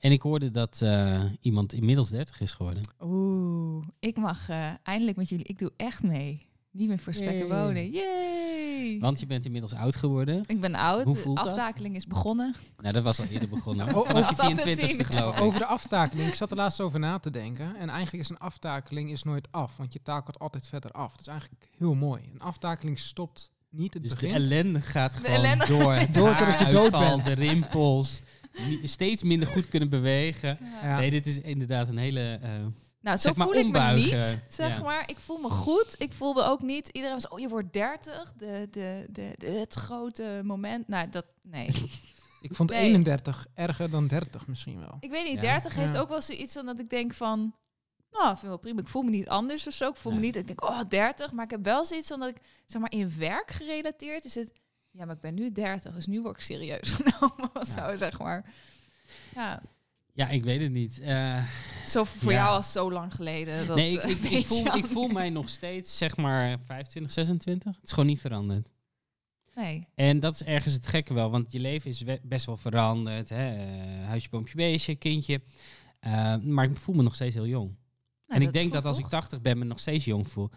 En ik hoorde dat eh, iemand inmiddels 30 is geworden. Oeh, ik mag eh, eindelijk met jullie. Ik doe echt mee. Niet meer voor spek en Yay. wonen. Yay! Want je bent inmiddels oud geworden. ik ben oud. Hoe de voelt dat? aftakeling is begonnen. Nou, dat was al eerder begonnen. Oh, Vanaf je dat te 24ste zien. geloof ik. Over de aftakeling. Ik zat er laatst over na te denken. En eigenlijk is een aftakeling is nooit af. Want je takelt altijd verder af. Dat is eigenlijk heel mooi. Een aftakeling stopt niet. Het Dus de ellende gaat De gewoon ellende- door. Door totdat je dood bent. De rimpels. Steeds minder goed kunnen bewegen. Ja. Nee, dit is inderdaad een hele... eh, Nou, zo Zeg maar voel ik me ombuigen. niet. Zeg Ja. maar, ik voel me goed. Ik voel me ook niet. Iedereen was, oh, je wordt 30. De, de, de, de- het grote moment. Nou, dat, nee. Ik vond Nee. 31 erger dan 30 misschien wel. ik weet niet, Ja. 30 heeft ook wel zoiets van dat ik denk van... Nou, ik vind wel prima. Ik voel me niet anders of zo. Ik voel me niet... Ik denk, oh, 30. Maar ik heb wel zoiets van dat ik, zeg maar, in werk gerelateerd is het... Ja, maar ik ben nu 30, dus nu word ik serieus genomen Ja. zo, zeg maar. Ja, ja, ik weet het niet. Eh, zo voor Ja. jou al zo lang geleden. Dat, nee, ik, eh, ik, ik, weet voel, ik voel mij nog steeds, zeg maar, 25, 26. Het is gewoon niet veranderd. Nee. En dat is ergens het gekke wel, want je leven is we- best wel veranderd. Hè? eh, huisje, boompje, beestje, kindje. Maar ik voel me nog steeds heel jong. Nou, en ik denk dat als toch? ik 80 ben, me nog steeds jong voel.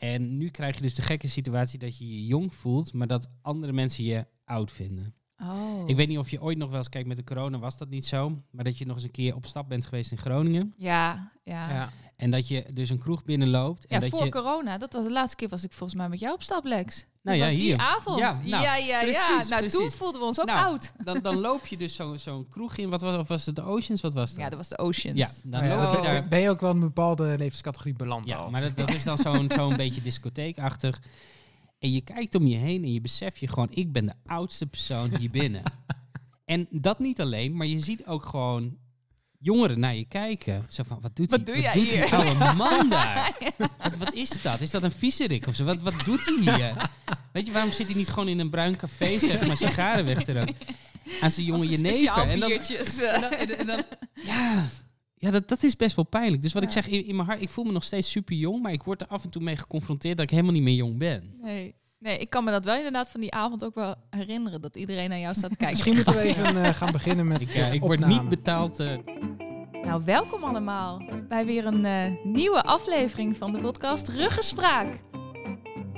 En nu krijg je dus de gekke situatie dat je je jong voelt, maar dat andere mensen je oud vinden. Oh. Ik weet niet of je ooit nog wel eens kijkt met de corona, was dat niet zo. Maar dat je nog eens een keer op stap bent geweest in Groningen. Ja, ja. ja. Ja. En dat je dus een kroeg binnenloopt. En dat voor je, corona, dat was de laatste keer was ik volgens mij met jou op stap, Lex. Nou dat ja, was hier. die avond. Ja, Ja, nou, ja, ja. precies, Nou, toen precies. voelden we ons ook Nou, oud. dan, dan loop je dus zo'n zo'n kroeg in. Wat was, of was het de Oceans? Wat was dat? Ja, dat was de Oceans. Ja, dan ja, loop je Oh. daar. Ben je ook wel een bepaalde levenscategorie beland? Ja, al? maar dat, dat is dan zo'n zo'n beetje discotheekachtig. En je kijkt om je heen en je beseft je gewoon, ik ben de oudste persoon hier binnen. en dat niet alleen, maar je ziet ook gewoon jongeren naar je kijken. Zo van, wat doet, Wat die, doe wat jij doet die hier? oude man daar? wat, wat is dat? Is dat een viezerik of zo? Wat, wat doet hij hier? Weet je, waarom zit hij niet gewoon in een bruin café, zeg maar, sigaren weg te roken? Aan zijn jonge jenever. En dan, biertjes. en dan, en, en dan- ja, ja dat, dat is best wel pijnlijk. Dus wat ik zeg, in, in mijn hart, ik voel me nog steeds super jong, maar ik word er af en toe mee geconfronteerd dat ik helemaal niet meer jong ben. Nee. Nee, ik kan me dat wel inderdaad van die avond ook wel herinneren. Dat iedereen naar jou staat te kijken. Misschien moeten we even eh, gaan beginnen met Ik, eh, ik word niet betaald. eh, Nou, welkom allemaal bij weer een eh, nieuwe aflevering van de podcast Ruggespraak.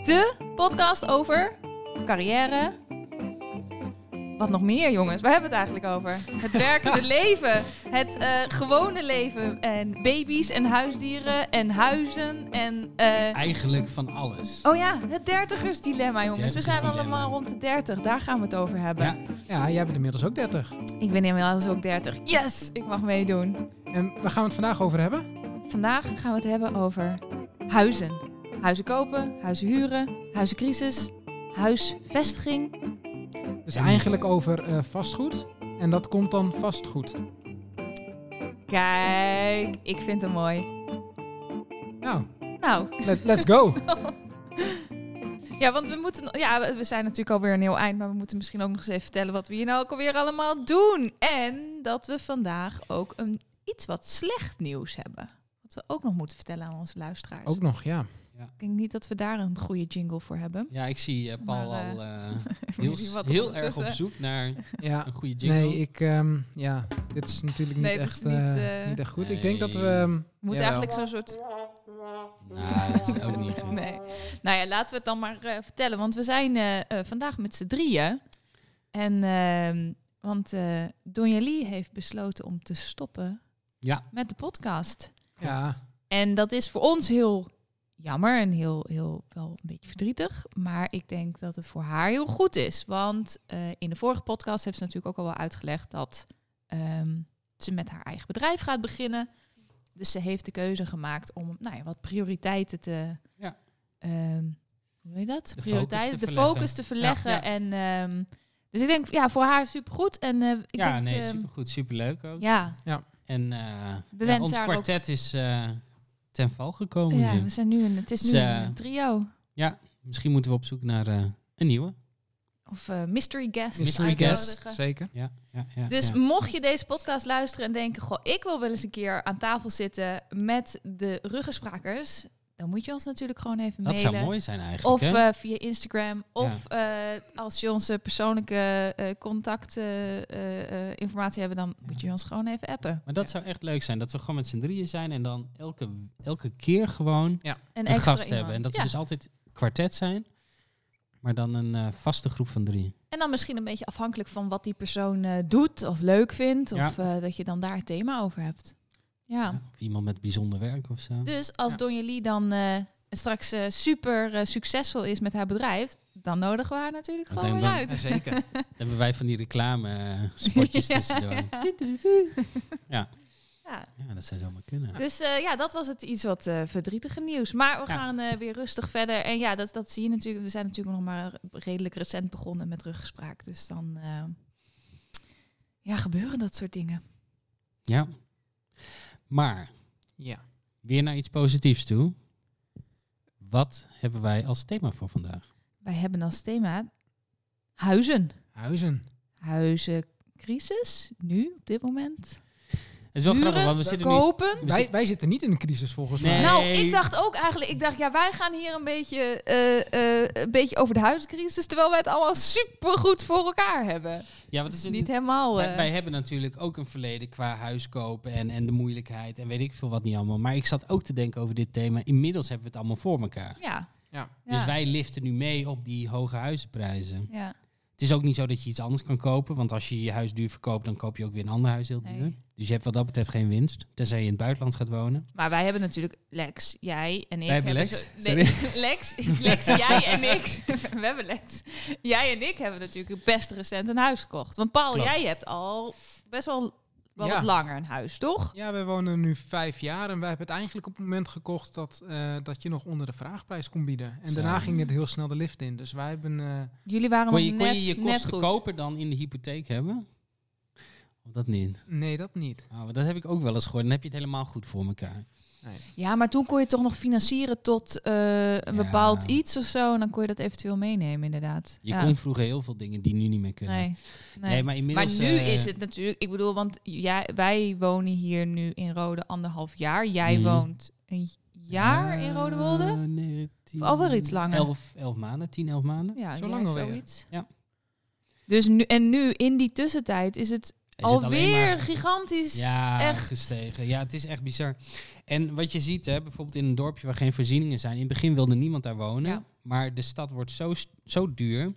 De podcast over carrière. Wat nog meer, jongens? Waar hebben we het eigenlijk over? Het werkende leven. Het eh, gewone leven. En baby's en huisdieren en huizen. En, eh, eigenlijk van alles. oh ja, het dertigersdilemma, jongens. We zijn allemaal rond de dertig. Daar gaan we het over hebben. Ja, Ja, jij bent inmiddels ook 30. Ik ben inmiddels ook dertig. Yes, ik mag meedoen. En waar gaan we het vandaag over hebben? Vandaag gaan we het hebben over huizen. Huizen kopen, huizen huren, huizencrisis, huisvestiging. Dus En- eigenlijk over eh, vastgoed. En dat komt dan vastgoed. Kijk, ik vind hem mooi. Nou, Nou, let, let's go. ja, want we moeten, ja, we- we zijn natuurlijk alweer een heel eind, maar we moeten misschien ook nog eens even vertellen wat we hier nou ook alweer allemaal doen. En dat we vandaag ook een iets wat slecht nieuws hebben. Wat we ook nog moeten vertellen aan onze luisteraars. Ook nog, ja. Ik denk niet dat we daar een goede jingle voor hebben. ja ik zie eh, Paul Maar, eh, al eh, jullie heel, heel erg op zoek naar ja. een goede jingle. Nee, ik, ehm, ja, dit is natuurlijk niet, Nee, dit is echt, niet, eh, eh, niet echt goed. Ik denk dat we... ehm, We moeten jawel. eigenlijk zo'n soort Nou, dat is ook niet goed. Nee. Nou ja, laten we het dan maar eh, vertellen. Want we zijn eh, eh, vandaag met z'n drieën. En, ehm, want eh Donja Lee heeft besloten om te stoppen Ja. met de podcast. Ja, En dat is voor ons heel jammer en heel, heel wel een beetje verdrietig. Maar ik denk dat het voor haar heel goed is. Want eh, in de vorige podcast heeft ze natuurlijk ook al wel uitgelegd dat ehm, ze met haar eigen bedrijf gaat beginnen. Dus ze heeft de keuze gemaakt om nou ja, wat prioriteiten te. Ja. ehm, hoe heet je dat? De prioriteiten, focus de focus te verleggen. Ja. En, ehm, dus ik denk, ja, voor haar supergoed. En eh, ik ja, denk, nee, supergoed, superleuk ook. Ja, En ja, wensen ons haar ook- kwartet is ten val gekomen ja, nu. we zijn nu een, het is nu Dus, een eh, trio. Ja, misschien moeten we op zoek naar eh, een nieuwe. Of eh, mystery guest. Mystery guest. zeker. Ja, ja, ja, Dus ja. mocht je deze podcast luisteren en denken... Goh, ik wil wel eens een keer aan tafel zitten met de ruggensprakers... dan moet je ons natuurlijk gewoon even Dat mailen. zou mooi zijn eigenlijk. Of hè? eh, via Instagram. Of eh, als je onze persoonlijke eh contact eh, eh, eh, informatie hebben, dan moet je ons gewoon even appen. maar dat zou echt leuk zijn. Dat we gewoon met z'n drieën zijn en dan elke, elke keer gewoon Een gast hebben. En dat Ja. we dus altijd kwartet zijn. Maar dan een eh, vaste groep van drie. En dan misschien een beetje afhankelijk van wat die persoon eh, doet of leuk vindt. Ja. Of eh, dat je dan daar het thema over hebt. Ja. Of iemand met bijzonder werk of zo. Dus als Lee dan eh, straks eh, super eh, succesvol is met haar bedrijf, dan nodigen we haar natuurlijk gewoon weer uit. Ja, zeker. Dan hebben wij van die reclame spotjes Ja. tussendoor. Ja. Ja. ja, dat zou zomaar kunnen. Dus eh, ja, dat was het iets wat eh, verdrietige nieuws. Maar we Ja. gaan eh, weer rustig verder. En ja, dat, dat zie je natuurlijk. We zijn natuurlijk nog maar redelijk recent begonnen met ruggespraak. Dus dan eh, ja, gebeuren dat soort dingen. Ja. Maar Ja. weer naar iets positiefs toe. Wat hebben wij als thema voor vandaag? Wij hebben als thema huizen. Huizen. Huizencrisis, nu, op dit moment. Het is wel grappig, want we zitten nu... kopen. we Wij, zitten- wij zitten niet in een crisis volgens Nee. mij. Nou, ik dacht ook eigenlijk, ik dacht, ja, wij gaan hier een beetje, eh, eh, een beetje over de huizencrisis, terwijl wij het allemaal supergoed voor elkaar hebben. Ja, want Het het is niet helemaal... Wij, eh, wij hebben natuurlijk ook een verleden qua huis kopen en, en de moeilijkheid en weet ik veel wat niet allemaal. Maar ik zat ook te denken over dit thema. Inmiddels hebben we het allemaal voor elkaar. ja. Ja. ja. Dus wij liften nu mee op die hoge huizenprijzen. Ja. Het is ook niet zo dat je iets anders kan kopen. Want als je je huis duur verkoopt, dan koop je ook weer een ander huis heel duur. Nee. Dus je hebt wat dat betreft geen winst. Tenzij je in het buitenland gaat wonen. Maar wij hebben natuurlijk Lex, jij en ik. Wij hebben Lex? zo- nee, Lex, Lex, jij en ik. we hebben Lex. Jij en ik hebben natuurlijk best recent een huis gekocht. Want Paul, Klopt. jij hebt al best wel, wel Ja. wat langer een huis, toch? Ja, we wonen nu vijf jaar en wij hebben het eigenlijk op het moment gekocht dat, eh, dat je nog onder de vraagprijs kon bieden. En Zo. daarna ging het heel snel de lift in. Dus wij hebben... eh, Jullie waren Kon je, kon net, je je net kosten goed. koper dan in de hypotheek hebben? Of dat niet? nee, dat niet. Oh, maar dat heb ik ook wel eens gehoord. Dan heb je het helemaal goed voor elkaar. Nee. Ja, maar toen kon je toch nog financieren tot eh, een Ja. bepaald iets of zo. En dan kon je dat eventueel meenemen, inderdaad. Je ja. kon vroeger heel veel dingen die nu niet meer kunnen. Nee. nee. Nee, maar Maar inmiddels... nu eh, is het natuurlijk, ik bedoel, want jij, wij wonen hier nu in Rode anderhalf jaar. Jij woont een jaar in Rodewolde? eh, nee, tien- Of alweer iets langer? Elf, elf maanden, tien, elf maanden. Ja, Zo lang alweer. zoiets. Ja. Dus nu, en nu in die tussentijd is het alweer maar- gigantisch. Ja, echt. gestegen. Ja, het is echt bizar. En wat je ziet, hè, bijvoorbeeld in een dorpje waar geen voorzieningen zijn. In het begin wilde niemand daar wonen. Ja. Maar de stad wordt zo, zo duur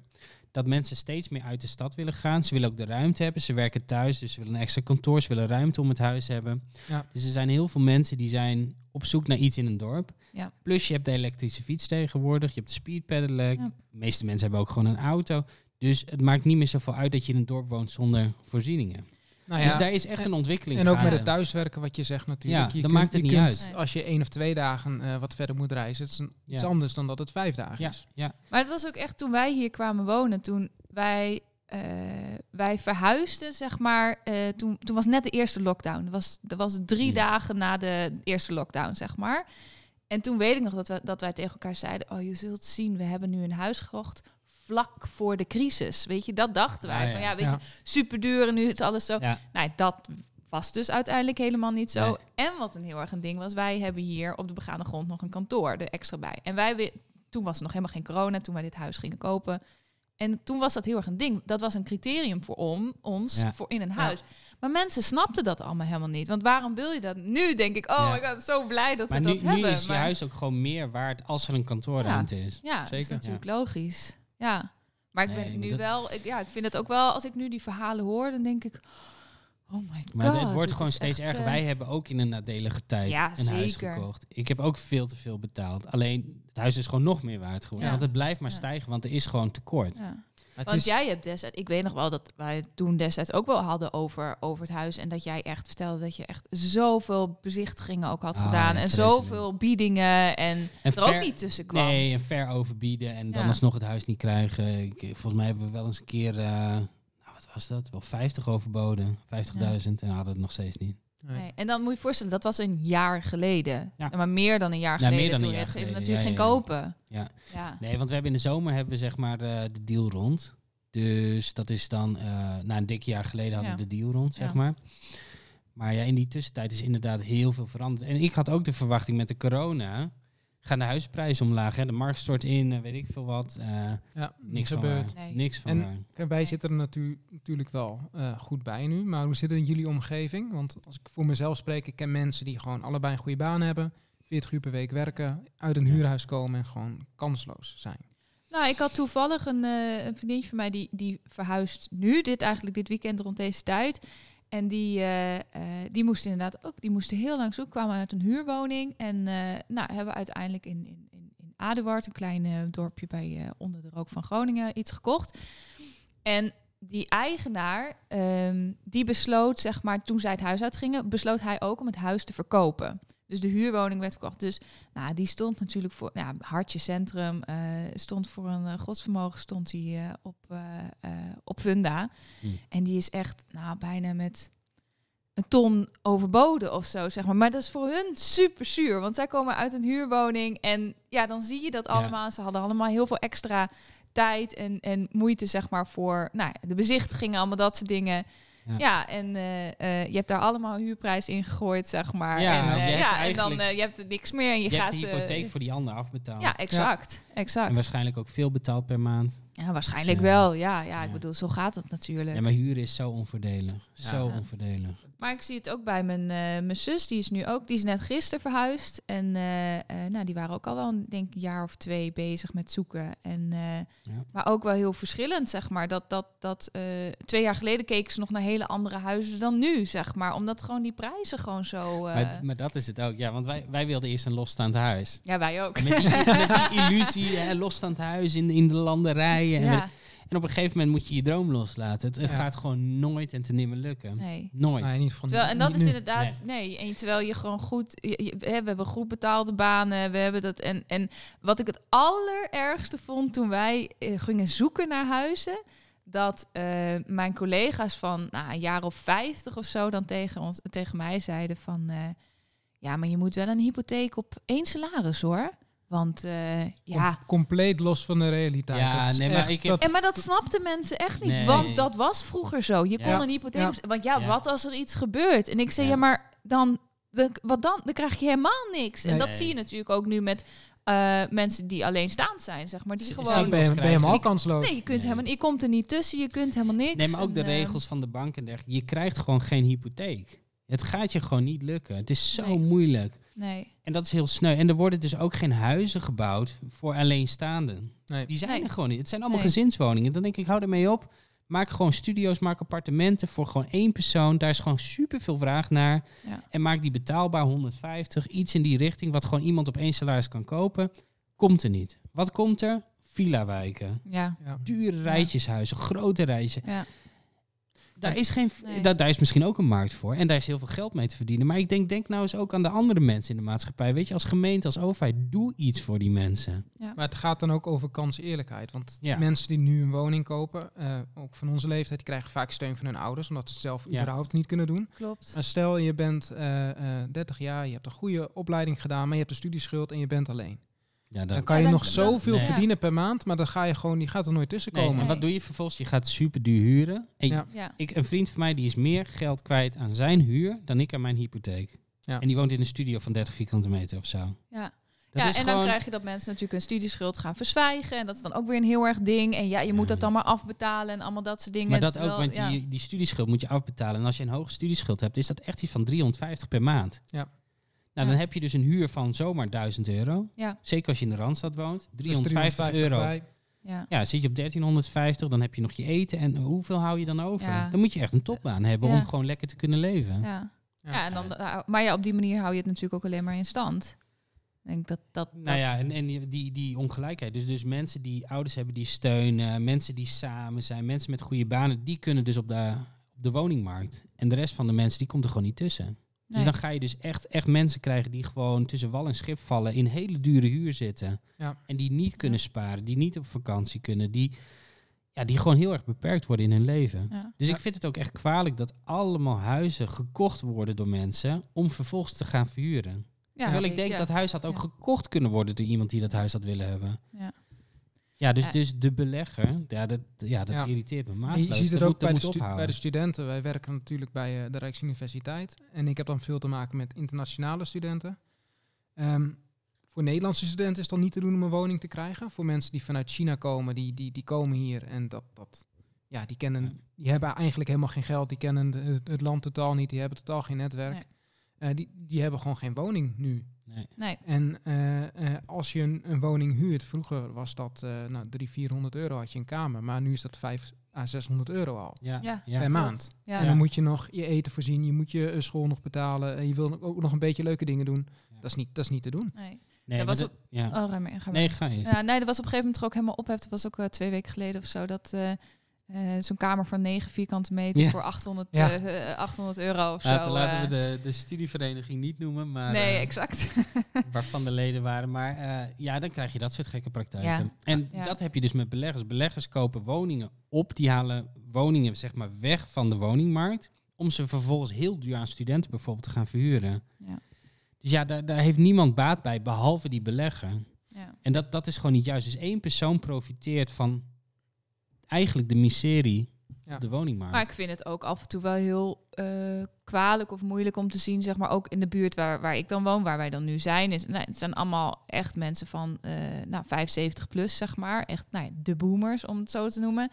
dat mensen steeds meer uit de stad willen gaan. Ze willen ook de ruimte hebben. Ze werken thuis, dus ze willen een extra kantoor. Ze willen ruimte om het huis hebben. Ja. Dus er zijn heel veel mensen die zijn op zoek naar iets in een dorp. Ja. Plus je hebt de elektrische fiets tegenwoordig. Je hebt de speed pedelec. Ja. De meeste mensen hebben ook gewoon een auto. Dus het maakt niet meer zoveel uit dat je in een dorp woont zonder voorzieningen. Nou ja, Dus daar is echt een ontwikkeling en ook met het thuiswerken wat je zegt natuurlijk. Ja, je dan kunt- maakt het niet kunt, uit. Als je één of twee dagen eh, wat verder moet reizen, het is een, iets Ja. anders dan dat het vijf dagen Ja, is. ja. Maar het was ook echt toen wij hier kwamen wonen, toen wij, eh, wij verhuisden, zeg maar. eh, toen, toen was net de eerste lockdown. Dat was, dat was drie Ja. dagen na de eerste lockdown, zeg maar. En toen weet ik nog dat, we, dat wij tegen elkaar zeiden: Oh, je zult zien, we hebben nu een huis gekocht. Vlak voor de crisis. Weet je, dat dachten wij. Ah, Van, ja. weet Ja. je, super duur en nu is alles zo. Nou, dat was dus uiteindelijk helemaal niet zo. Nee. En wat een heel erg een ding was, wij hebben hier op de begaande grond nog een kantoor er extra bij. En wij, wi- toen was er nog helemaal geen corona, toen wij dit huis gingen kopen. En toen was dat heel erg een ding. Dat was een criterium voor om, ons, Ja. voor in een huis. Maar mensen snapten dat allemaal helemaal niet. Want waarom wil je dat? Nu denk ik, oh Ja. my god, zo blij dat Maar we nu, dat nu hebben. is je maar, huis ook gewoon meer waard als er een kantoorruimte is. Ja, dat is Zeker. natuurlijk logisch. Ja. Maar ik Nee, ben nu dat- wel, ik, ja, ik vind het ook wel, als ik nu die verhalen hoor, dan denk ik, oh my god. Maar het- wordt gewoon steeds erger. eh, Wij hebben ook in een nadelige tijd Ja, een huis zeker. gekocht. Ik heb ook veel te veel betaald. Alleen het huis is gewoon nog meer waard geworden. Ja. Want het blijft maar Ja. stijgen, want er is gewoon tekort. Ja. Het Want is- jij hebt destijds, ik weet nog wel dat wij toen destijds ook wel hadden over, over het huis. En dat jij echt vertelde dat je echt zoveel bezichtigingen ook had Ah, gedaan. en zoveel biedingen. En En er ook niet tussen kwam. Nee, en ver overbieden en dan Ja. alsnog het huis niet krijgen. Ik, volgens mij hebben we wel eens een keer, eh, nou, wat was dat? Wel 50 overboden, 50.000 en hadden het nog steeds niet. Nee. En dan moet je je voorstellen, dat was een jaar geleden. Ja. Maar meer dan een jaar Ja, geleden. meer dan een toen jaar het geleden, natuurlijk ja, ging kopen. Ja. Ja. Nee, want we hebben in de zomer hebben we zeg maar eh, de deal rond. Dus dat is dan, eh na een dik jaar geleden hadden we de deal rond, zeg Ja. maar. Maar ja, in die tussentijd is inderdaad heel veel veranderd. En ik had ook de verwachting met de corona, gaan de huizenprijzen omlaag. Hè? De markt stort in, eh, weet ik veel wat. eh, Ja, niks gebeurt. Nee. Niks van En- waar. Wij zitten er natu- natuurlijk wel eh, goed bij nu. Maar hoe zit het in jullie omgeving? Want als ik voor mezelf spreek, ik ken mensen die gewoon allebei een goede baan hebben. 40 uur per week werken, uit een Ja. huurhuis komen en gewoon kansloos zijn. Nou, ik had toevallig een, eh, een vriendinnetje van mij die, die verhuist nu, dit eigenlijk dit weekend rond deze tijd. En die, eh, eh, die moesten inderdaad ook, die moesten heel lang zoeken, kwamen uit een huurwoning. En eh, nou, hebben uiteindelijk in, in, in, in Aduard, een klein dorpje bij, onder de rook van Groningen, iets gekocht. En die eigenaar, ehm, die besloot, zeg maar, toen zij het huis uitgingen, besloot hij ook om het huis te verkopen. Dus de huurwoning werd verkocht. Dus nou, die stond natuurlijk voor, nou, ja, Hartje Centrum, eh, stond voor een eh, godsvermogen, stond hij eh, op, op Funda. Hm. En die is echt, nou, bijna met een ton overboden of zo, zeg maar. Maar dat is voor hun super zuur, want zij komen uit een huurwoning en ja, dan zie je dat Ja. allemaal. Ze hadden allemaal heel veel extra tijd en, en moeite, zeg maar, voor nou, de bezichtigingen, allemaal dat soort dingen. Ja. Ja, en eh, eh, je hebt daar allemaal huurprijs in gegooid, zeg maar. Ja, en, je eh, ja, en dan uh, je hebt er niks meer en je, Je, gaat... de hypotheek voor die ander afbetaald. ja, exact. exact. En waarschijnlijk ook veel betaald per maand. Ja, waarschijnlijk Dus, eh, wel. Ja, ja, ik bedoel, zo gaat het natuurlijk. Ja, maar huren is zo onvoordelig. Ja. Zo onvoordelig. Maar ik zie het ook bij mijn, eh, mijn zus, die is nu ook, die is net gisteren verhuisd. En eh, eh, nou, die waren ook al wel, een- denk ik, een jaar of twee bezig met zoeken. En, Ja. Maar ook wel heel verschillend, zeg maar. Dat, dat, dat twee jaar geleden keken ze nog naar hele andere huizen dan nu, zeg maar. Omdat gewoon die prijzen gewoon zo... Maar, maar dat is het ook. Ja, want wij, wij wilden eerst een losstaand huis. ja, wij ook. Met die, met die illusie, losstaand huis in, in de landerijen. En, ja, en op een gegeven moment moet je je droom loslaten. Het, het Ja. gaat gewoon nooit en te nimmer lukken. nee. Nooit. Nee, niet van Terwijl, en dat niet is nu. inderdaad, nee. En terwijl je gewoon goed, je- je- hè, we hebben goed betaalde banen, we hebben dat. En, en wat ik het allerergste vond toen wij eh, gingen zoeken naar huizen, dat eh, mijn collega's van nou, een jaar of vijftig of zo dan tegen, ons, tegen mij zeiden van, eh, ja, maar je moet wel een hypotheek op één salaris hoor. Want eh, ja, Com- compleet los van de realiteit. Ja, Dat nee, maar echt- ik heb- dat- en maar dat snapten mensen echt niet, Nee. want dat was vroeger zo. Je kon een hypotheek, Ja. want ja, Ja. wat als er iets gebeurt? En ik zei, Ja. ja, maar dan, de- wat dan? Dan krijg je helemaal niks. En Nee. dat zie je natuurlijk ook nu met eh, mensen die alleenstaand zijn, zeg maar, die Z- gewoon. ben je, ben je krijgen. helemaal kansloos. Nee, je kunt Nee. helemaal, je komt er niet tussen, je kunt helemaal niks. Nee, maar ook de En, eh, regels van de bank en dergelijke. Je krijgt gewoon geen hypotheek. Het gaat je gewoon niet lukken. Het is zo Nee. moeilijk. Nee, En dat is heel sneu. En er worden dus ook geen huizen gebouwd voor alleenstaanden. Nee. Die zijn Nee. er gewoon niet. Het zijn allemaal Nee. gezinswoningen. Dan denk ik, hou ermee op. Maak gewoon studio's, maak appartementen voor gewoon één persoon. Daar is gewoon super veel vraag naar. Ja. En maak die betaalbaar 150. Iets in die richting wat gewoon iemand op één salaris kan kopen. Komt er niet. Wat komt er? Villa-wijken. ja, Ja. Dure rijtjeshuizen, grote reizen. ja. Daar is, geen, Nee. daar, daar is misschien ook een markt voor. En daar is heel veel geld mee te verdienen. Maar ik denk, denk nou eens ook aan de andere mensen in de maatschappij. Weet je, als gemeente, als overheid, doe iets voor die mensen. Maar het gaat dan ook over kanseerlijkheid. Want Ja. mensen die nu een woning kopen, eh, ook van onze leeftijd, die krijgen vaak steun van hun ouders, omdat ze het zelf Ja. überhaupt niet kunnen doen. klopt. Maar stel je bent eh, eh, 30 jaar, je hebt een goede opleiding gedaan, maar je hebt een studieschuld en je bent alleen. Ja, Dan kan je nog zoveel Nee. verdienen per maand, maar dan ga je gewoon, die gaat er nooit tussen nee, komen. en wat doe je vervolgens? Je gaat super duur huren. En Ja. Ja. ik, een vriend van mij die is meer geld kwijt aan zijn huur dan ik aan mijn hypotheek. Ja. En die woont in een studio van 30 vierkante meter of zo. Ja. Dat ja, is en gewoon, dan krijg je dat mensen natuurlijk hun studieschuld gaan verzwijgen. En dat is dan ook weer een heel erg ding. En ja, je moet dat dan maar afbetalen en allemaal dat soort dingen. Maar dat Terwijl, ook, want ja. die, die studieschuld moet je afbetalen. En als je een hoge studieschuld hebt, is dat echt iets van 350 per maand. Ja. Nou, Ja. dan heb je dus een huur van zomaar 1000 euro. Ja. Zeker als je in de Randstad woont. Dus 350 euro. bij. Ja. Ja, zit je op 1350, dan heb je nog je eten. En hoeveel hou je dan over? Ja. Dan moet je echt een topbaan hebben Ja. om gewoon lekker te kunnen leven. Ja. Ja. Ja, en dan, maar ja, op die manier hou je het natuurlijk ook alleen maar in stand. Ik denk dat dat. Nou ja, en, en die- die, die ongelijkheid. Dus, dus mensen die ouders hebben die steunen, mensen die samen zijn, mensen met goede banen, die kunnen dus op de, op de woningmarkt. En de rest van de mensen, die komt er gewoon niet tussen. Nee. Dus dan ga je dus echt, echt mensen krijgen die gewoon tussen wal en schip vallen, in hele dure huur zitten. Ja. En die niet kunnen sparen, die niet op vakantie kunnen, die, ja, die gewoon heel erg beperkt worden in hun leven. ja. Dus ik vind het ook echt kwalijk dat allemaal huizen gekocht worden door mensen om vervolgens te gaan verhuren. Ja, Terwijl ik denk dat huis had ook gekocht kunnen worden door iemand die dat huis had willen hebben. Ja. Ja, dus, Ja. dus de belegger, ja, dat, ja, dat Ja. irriteert me maatloos. je ziet het Dat ook moet- bij de, stu- bij de studenten. Wij werken natuurlijk bij eh, de Rijksuniversiteit. En ik heb dan veel te maken met internationale studenten. Ehm, voor Nederlandse studenten is het dan niet te doen om een woning te krijgen. Voor mensen die vanuit China komen, die, die, die komen hier en dat, dat, ja, die, kennen, die hebben eigenlijk helemaal geen geld. Die kennen de- het, het land totaal niet. Die hebben totaal geen netwerk. Eh, die, die hebben gewoon geen woning nu. Nee. Nee. En eh, eh, als je een, een woning huurt, vroeger was dat eh nou, 300, 400 euro had je een kamer. Maar nu is dat 5 à 600 euro al Ja, Ja. ja. per maand. Ja. En dan moet je nog je eten voorzien, je moet je school nog betalen. En je wil ook nog een beetje leuke dingen doen. Ja. Dat, is niet, dat is niet te doen. Nee. Nee, Dat was dat- ja. Oh, ga maar. Ga maar. Nee, ga eens. Ja, nee, dat was op een gegeven moment er ook helemaal ophef. Dat was ook twee weken geleden of zo. Dat eh, eh, zo'n kamer van 9 vierkante meter Ja. voor 800, Ja. eh, eh, 800 euro of Laten, zo. laten eh. we de, de studievereniging niet noemen, maar nee, eh, exact. waarvan de leden waren. Maar eh, ja, dan krijg je dat soort gekke praktijken. Ja. En dat heb je dus met beleggers. Beleggers kopen woningen op, die halen woningen zeg maar weg van de woningmarkt, om ze vervolgens heel duur aan studenten bijvoorbeeld te gaan verhuren. Ja. Dus ja, daar, daar heeft niemand baat bij, behalve die belegger. ja. En dat, dat is gewoon niet juist. Dus één persoon profiteert van eigenlijk de miserie Ja. op de woningmarkt. Maar ik vind het ook af en toe wel heel eh, kwalijk of moeilijk om te zien, zeg maar, ook in de buurt waar, waar ik dan woon, waar wij dan nu zijn. Is, nou, het zijn allemaal echt mensen van eh nou, 75 plus, zeg maar. Echt nou, ja, de boomers, om het zo te noemen.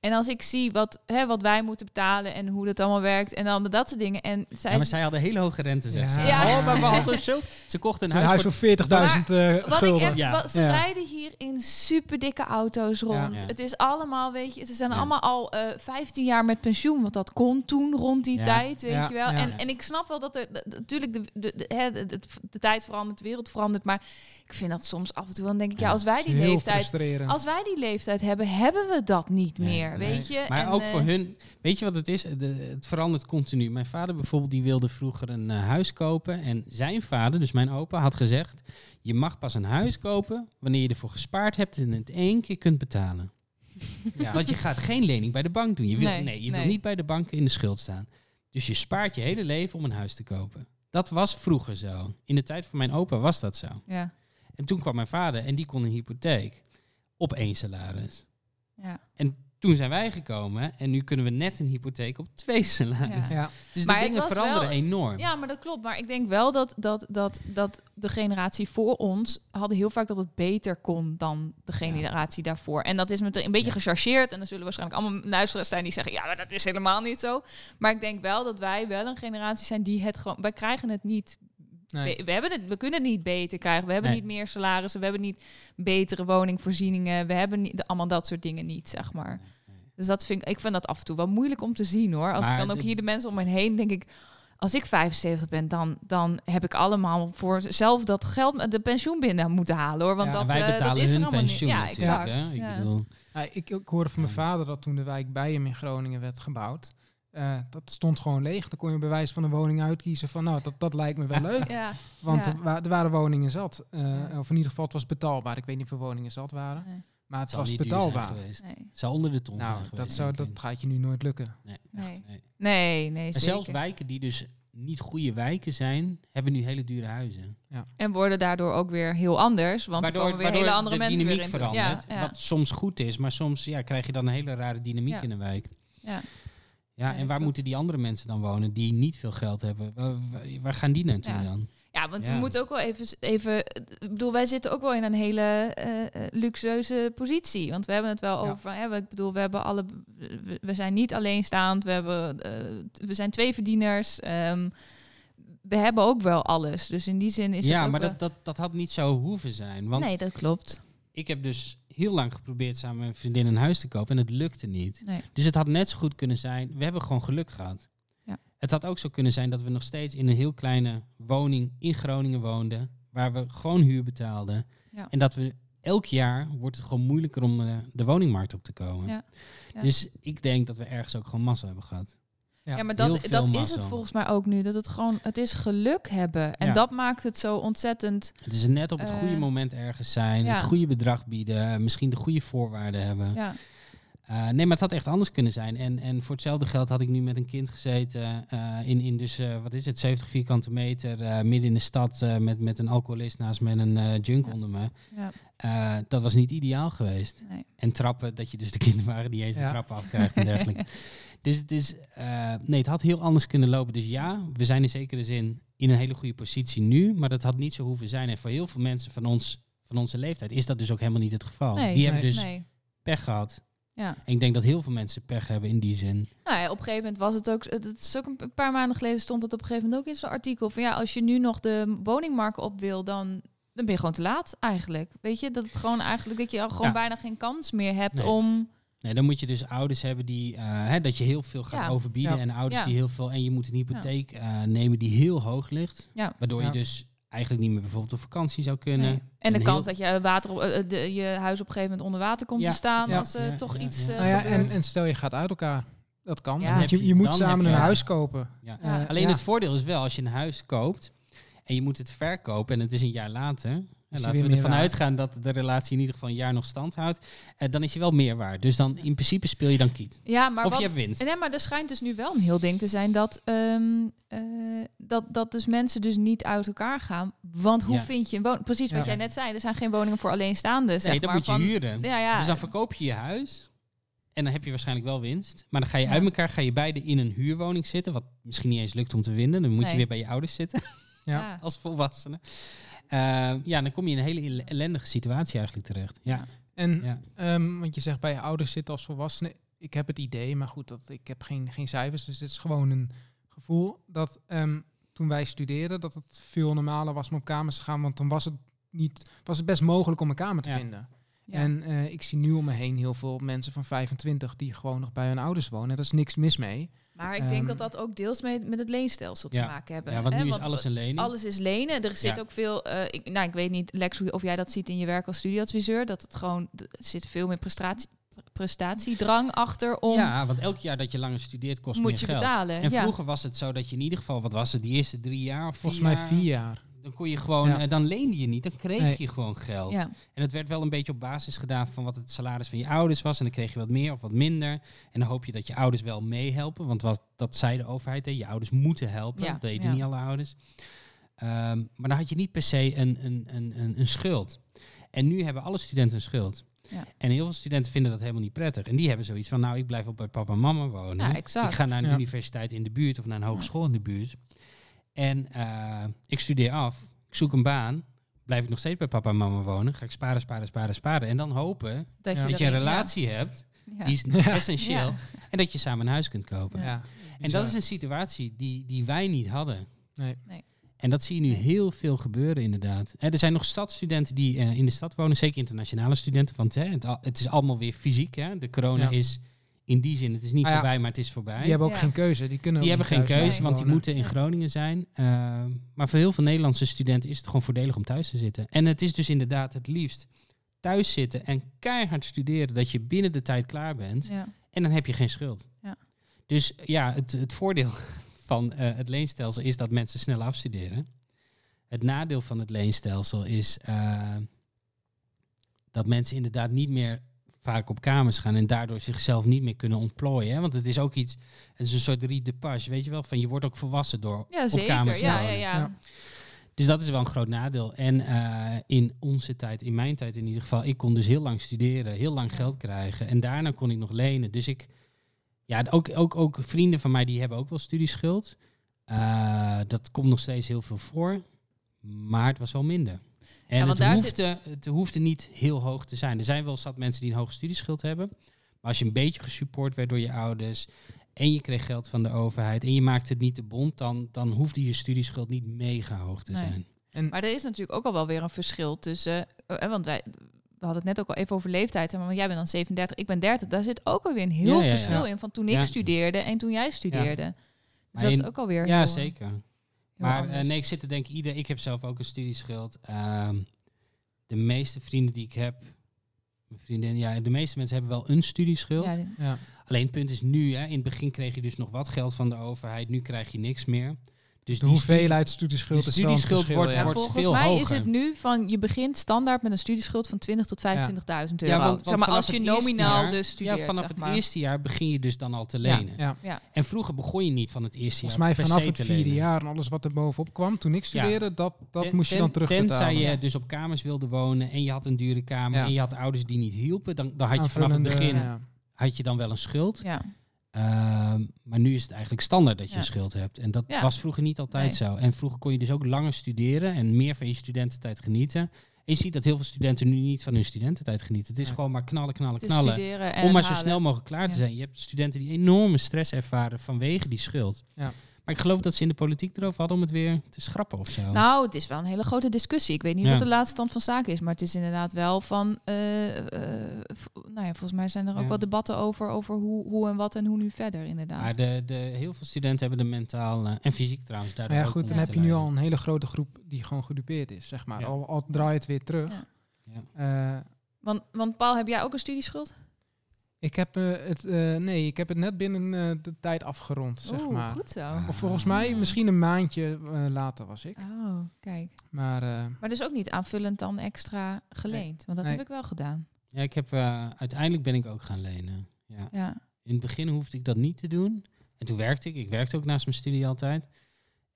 En als ik zie wat, hè, wat wij moeten betalen en hoe dat allemaal werkt en dan dat soort dingen. En zij ja, maar zij hadden hele hoge rente, zegt ze. Ja. Oh, maar we hadden zo... Ze kochten een Een huis, voor... voor 40.000 eh Wat ik gulden. echt, Ja. wat, ze Ja. rijden hier in super dikke auto's rond. Ja. Het is allemaal, weet je, ze zijn Ja. allemaal al eh 15 jaar met pensioen, want dat kon toen rond die Ja. tijd, weet Ja, je wel. ja. En, en ik snap wel dat er natuurlijk de, de, de, hè, de, de, de tijd verandert, de wereld verandert, maar ik vind dat soms af en toe dan denk ik, ja, als wij die leeftijd, als wij die leeftijd hebben, hebben we dat niet Nee, meer, nee. weet je. Maar En, ook eh, voor hun, weet je wat het is? De, het verandert continu. Mijn vader bijvoorbeeld, die wilde vroeger een eh, huis kopen. En zijn vader, dus mijn opa, had gezegd... je mag pas een huis kopen wanneer je ervoor gespaard hebt... en het één keer kunt betalen. ja. Want je gaat geen lening bij de bank doen. Je wil, nee, Nee, je nee. wil niet bij de bank in de schuld staan. Dus je spaart je hele leven om een huis te kopen. Dat was vroeger zo. In de tijd van mijn opa was dat zo. Ja, En toen kwam mijn vader en die kon een hypotheek op één salaris. ja. Toen zijn wij gekomen en nu kunnen we net een hypotheek op twee salarissen. Ja. Dus Maar de dingen veranderen wel- enorm. Ja, maar dat klopt. Maar ik denk wel dat, dat, dat, dat de generatie voor ons hadden heel vaak dat het beter kon dan de generatie daarvoor. En dat is met een beetje Ja. gechargeerd. En er zullen waarschijnlijk allemaal luisteraars zijn die zeggen, ja, maar dat is helemaal niet zo. Maar ik denk wel dat wij wel een generatie zijn die het gewoon, wij krijgen het niet. Nee. We, we hebben het, we kunnen het niet beter krijgen. We hebben Nee. niet meer salarissen. We hebben niet betere woningvoorzieningen. We hebben niet, allemaal dat soort dingen niet, zeg maar. Dus dat vind ik, ik vind dat af en toe wel moeilijk om te zien hoor. Als Maar ik dan ook hier de mensen om me heen denk ik, als ik 75 ben, dan, dan heb ik allemaal voor zelf dat geld, de pensioen binnen moeten halen hoor. Want Ja, dat, wij eh, dat betalen is er hun allemaal niet. pensioen Ja, natuurlijk. exact. Hè? Ik ja. bedoel, Ja, ik, ik hoorde van mijn Ja. vader dat toen de wijk bij hem in Groningen werd gebouwd. Eh, dat stond gewoon leeg. Dan kon je bij wijze van een woning uitkiezen van nou, dat, dat lijkt me wel leuk. Ja, Want Ja. er, wa- er waren woningen zat. eh, Ja. Of in ieder geval, het was betaalbaar. Ik weet niet hoeveel woningen zat waren. nee, Maar het was betaalbaar. geweest. nee, Het zal onder de ton Nou, dat, geweest, zou, dat gaat je nu nooit lukken. Nee, Nee. echt, nee. nee, nee En zeker. zelfs wijken die dus niet goede wijken zijn, hebben nu hele dure huizen. En worden daardoor ook weer heel anders, want er komen weer hele andere de mensen dynamiek weer in. verandert. Ja, ja, Wat soms goed is, maar soms ja, krijg je dan een hele rare dynamiek Ja. in een wijk. ja. Ja, Ja, en waar moeten die andere mensen dan wonen die niet veel geld hebben? Waar, gaan die naartoe Ja. dan? Ja, want Ja. we moeten ook wel even, even... Ik bedoel, wij zitten ook wel in een hele eh, eh, luxueuze positie. Want we hebben het wel Ja. over... Hè, ik bedoel, we hebben alle... We, we zijn niet alleenstaand. We, hebben, eh, we zijn twee verdieners. ehm, we hebben ook wel alles. Dus in die zin is ja, het ook maar wel- dat, dat, dat had niet zo hoeven zijn. Want Nee, dat klopt. ik heb dus heel lang geprobeerd samen met mijn vriendin een huis te kopen en het lukte niet. Nee. Dus het had net zo goed kunnen zijn, we hebben gewoon geluk gehad. Ja. Het had ook zo kunnen zijn dat we nog steeds in een heel kleine woning in Groningen woonden, waar we gewoon huur betaalden. Ja. En dat we elk jaar wordt het gewoon moeilijker om eh, de woningmarkt op te komen. Ja. Dus ik denk dat we ergens ook gewoon massa hebben gehad. Ja, Ja, maar dat, dat is het volgens mij ook nu. Dat het gewoon... Het is geluk hebben. En Ja. dat maakt het zo ontzettend... Het is net op het Eh, goede moment ergens zijn, ja. het goede bedrag bieden, misschien de goede voorwaarden hebben. Ja, Uh, nee, maar het had echt anders kunnen zijn. En, en voor hetzelfde geld had ik nu met een kind gezeten uh, in, in dus, uh, wat is het, 70 vierkante meter, uh, midden in de stad uh, met, met een alcoholist naast me en een uh, junk Ja. onder me. ja, Uh, dat was niet ideaal geweest. nee. En trappen, dat je dus de kinderwagen die eens de trappen afkrijgt en dergelijke. Dus het is, eh, nee, het had heel anders kunnen lopen. Dus ja, we zijn in zekere zin in een hele goede positie nu, maar dat had niet zo hoeven zijn. En voor heel veel mensen van, ons, van onze leeftijd is dat dus ook helemaal niet het geval. Nee, die hebben dus Nee. pech gehad. Ja. En ik denk dat heel veel mensen pech hebben in die zin. Nou ja, op een gegeven moment was het ook. Het is ook een paar maanden geleden stond het op een gegeven moment ook in zo'n artikel van ja, als je nu nog de woningmarkt op wil, dan, dan ben je gewoon te laat eigenlijk. Weet je dat het gewoon eigenlijk dat je al gewoon Ja. bijna geen kans meer hebt Nee. om. Nee, dan moet je dus ouders hebben die, eh, hè, dat je heel veel gaat Ja. overbieden. Ja. En ouders Ja. die heel veel, en je moet een hypotheek eh, nemen die heel hoog ligt. Ja. Waardoor Ja. je dus eigenlijk niet meer bijvoorbeeld op vakantie zou kunnen. Nee. En de kans heel- dat je water op, eh, de, je huis op een gegeven moment onder water komt Ja. te staan Ja. als Ja, toch ja, iets. eh, Nou ja, en, en stel je gaat uit elkaar. Dat kan. Want je, je moet dan samen een huis kopen. Ja. Ja. Eh, Alleen ja. het voordeel is wel, als je een huis koopt en je moet het verkopen en het is een jaar later. En laten we ervan uitgaan dat de relatie in ieder geval een jaar nog stand houdt. eh, dan is je wel meer waard. Dus dan in principe speel je dan kiet. ja, maar of wat, je hebt winst. Nee, maar er schijnt dus nu wel een heel ding te zijn dat, ehm, eh, dat, dat dus mensen dus niet uit elkaar gaan. Want hoe Ja. vind je een woning? Precies wat Ja. jij net zei, er zijn geen woningen voor alleenstaanden. zeg Nee, dan maar, moet je van- huren. Ja. Dus dan verkoop je je huis. En dan heb je waarschijnlijk wel winst. Maar dan ga je uit elkaar, ga je beide in een huurwoning zitten. Wat misschien niet eens lukt om te winnen. Dan moet Nee. je weer bij je ouders zitten Ja. Ja. als volwassene. Eh, ja, dan kom je in een hele elle- ellendige situatie eigenlijk terecht. Ja, En ja. Ehm, want je zegt bij je ouders zitten als volwassene. Ik heb het idee, maar goed, dat, ik heb geen, geen cijfers. Dus het is gewoon een gevoel dat ehm, toen wij studeerden, dat het veel normaler was om op kamers te gaan. Want dan was het, niet, was het best mogelijk om een kamer te Ja. vinden. Ja. En eh, ik zie nu om me heen heel veel mensen van 25 die gewoon nog bij hun ouders wonen. Daar is niks mis mee. Maar ik denk Ehm, dat dat ook deels mee, met het leenstelsel te Ja. maken hebben. ja want hè? nu is alles een lening. Alles is lenen. Er zit Ja. ook veel. eh, ik, nou, ik weet niet, Lex, hoe- of jij dat ziet in je werk als studieadviseur. Dat het gewoon. Er zit veel meer prestatie, prestatiedrang achter om. Ja, want elk jaar dat je langer studeert kost Moet meer je geld. betalen, En ja. vroeger was het zo dat je in ieder geval, wat was het, die eerste drie jaar of vier Volgens mij jaar, vier jaar. Dan kon je gewoon, Ja. eh, dan leende je niet, dan kreeg Nee. je gewoon geld. Ja. En het werd wel een beetje op basis gedaan van wat het salaris van je ouders was. En dan kreeg je wat meer of wat minder. En dan hoop je dat je ouders wel meehelpen. Want wat, dat zei de overheid, hè, je ouders moeten helpen. Ja, Dat deden niet alle ouders. Ehm, maar dan had je niet per se een, een, een, een, een schuld. En nu hebben alle studenten een schuld. Ja. En heel veel studenten vinden dat helemaal niet prettig. En die hebben zoiets van, nou, ik blijf op bij papa en mama wonen. Ja. Ik ga naar een Ja. universiteit in de buurt of naar een hogeschool in de buurt. En eh, ik studeer af, ik zoek een baan. Blijf ik nog steeds bij papa en mama wonen. Ga ik sparen, sparen, sparen, sparen. En dan hopen Dat Ja. je, dat je een ja. relatie hebt. Die is Ja. essentieel. Ja. En dat je samen een huis kunt kopen. Ja. En dat is een situatie die, die wij niet hadden. Nee. En dat zie je nu Nee. heel veel gebeuren inderdaad. Hè, er zijn nog stadstudenten die eh, in de stad wonen, zeker internationale studenten. Want hè, het, al- het is allemaal weer fysiek. Hè. De corona Ja. is in die zin, het is niet Ah ja. voorbij, maar het is voorbij. Die hebben ook Ja. geen keuze. Die kunnen Die ook hebben geen keuze, want die moeten in Ja. Groningen zijn. Uh, maar voor heel veel Nederlandse studenten is het gewoon voordelig om thuis te zitten. En het is dus inderdaad het liefst thuis zitten en keihard studeren, dat je binnen de tijd klaar bent. Ja. En dan heb je geen schuld. Ja. Dus ja, het, het voordeel van eh, het leenstelsel is dat mensen snel afstuderen. Het nadeel van het leenstelsel is eh, dat mensen inderdaad niet meer vaak op kamers gaan en daardoor zichzelf niet meer kunnen ontplooien. Hè? Want het is ook iets, het is een soort rite de page, weet je wel, van je wordt ook volwassen door Ja, op zeker. kamers te Ja, ja, ja. Ja. Dus dat is wel een groot nadeel. En eh, in onze tijd, in mijn tijd in ieder geval, ik kon dus heel lang studeren, heel lang geld krijgen. En daarna kon ik nog lenen. Dus ik, ja, ook, ook, ook vrienden van mij die hebben ook wel studieschuld. Eh, dat komt nog steeds heel veel voor, maar het was wel minder. En want het, daar hoefde, het hoefde niet heel hoog te zijn. Er zijn wel zat mensen die een hoge studieschuld hebben. Maar als je een beetje gesupport werd door je ouders en je kreeg geld van de overheid en je maakte het niet te bond, dan, dan hoefde je studieschuld niet mega hoog te Nee. zijn. En Maar er is natuurlijk ook al wel weer een verschil tussen. eh, want wij. We hadden het net ook al even over leeftijd. Maar jij bent dan 37, ik ben 30. Daar zit ook alweer een heel Ja, ja, ja. verschil in van toen ik Ja. studeerde en toen jij studeerde. Dus Maar dat is ook alweer. Ja, heel, zeker. Maar eh, nee, ik zit te denken, ieder, ik heb zelf ook een studieschuld. Ehm, de meeste vrienden die ik heb, mijn vriendin, ja, de meeste mensen hebben wel een studieschuld. Ja, die- ja. Alleen het punt is nu, hè, in het begin kreeg je dus nog wat geld van de overheid, nu krijg je niks meer. Dus de die hoeveelheid studieschuld is wel een studieschuld verschil, wordt- ja. Wordt volgens veel mij is het nu van je begint standaard met een studieschuld van 20 tot 25.000 euro. Ja, want- want zeg maar als je nominaal jaar- dus studeert. ja, vanaf zeg het eerste jaar begin je dus dan al te lenen. Ja. Ja, En vroeger begon je niet van het eerste Volgens jaar mij per vanaf se het vierde lenen. jaar en alles wat er bovenop kwam toen ik studeerde, dat, dat Ten- moest je dan terugbetalen. Tenzij je dus op kamers wilde wonen en je had een dure kamer Ja. en je had ouders die niet hielpen, dan, dan had je vanaf het begin ja. had je dan wel een schuld. ja. Ehm, maar nu is het eigenlijk standaard dat je een schuld hebt. En dat was vroeger niet altijd Nee. zo. En vroeger kon je dus ook langer studeren en meer van je studententijd genieten. En je ziet dat heel veel studenten nu niet van hun studententijd genieten. Het is Ja. gewoon maar knallen, knallen, knallen. Om maar zo halen. snel mogelijk klaar te zijn. Je hebt studenten die enorme stress ervaren vanwege die schuld. Ja. Maar ik geloof dat ze in de politiek erover hadden om het weer te schrappen of zo. Nou, het is wel een hele grote discussie. Ik weet niet Ja. wat de laatste stand van zaken is, maar het is inderdaad wel van. eh, eh, nou ja, volgens mij zijn er ook Ja. wel debatten over, over hoe, hoe en wat en hoe nu verder, inderdaad. maar de, de, heel veel studenten hebben de mentaal eh, en fysiek trouwens daardoor Maar ja, goed, dan heb je nu al een hele grote groep die gewoon gedupeerd is, zeg maar. Ja. Al, al draai je het weer terug. Ja. Ja. Eh, Want, want Paul, heb jij ook een studieschuld? Ik heb eh, het, eh, nee, ik heb het net binnen eh, de tijd afgerond, zeg Oeh, maar. goed zo. Ah. Of volgens mij, Ah. misschien een maandje eh, later was ik. Oh, kijk. Maar eh, Maar dus ook niet aanvullend dan extra geleend, want dat Nee. heb ik wel gedaan. Ja, ik heb, eh, uiteindelijk ben ik ook gaan lenen. Ja. Ja. In het begin hoefde ik dat niet te doen. En toen werkte ik. Ik werkte ook naast mijn studie altijd.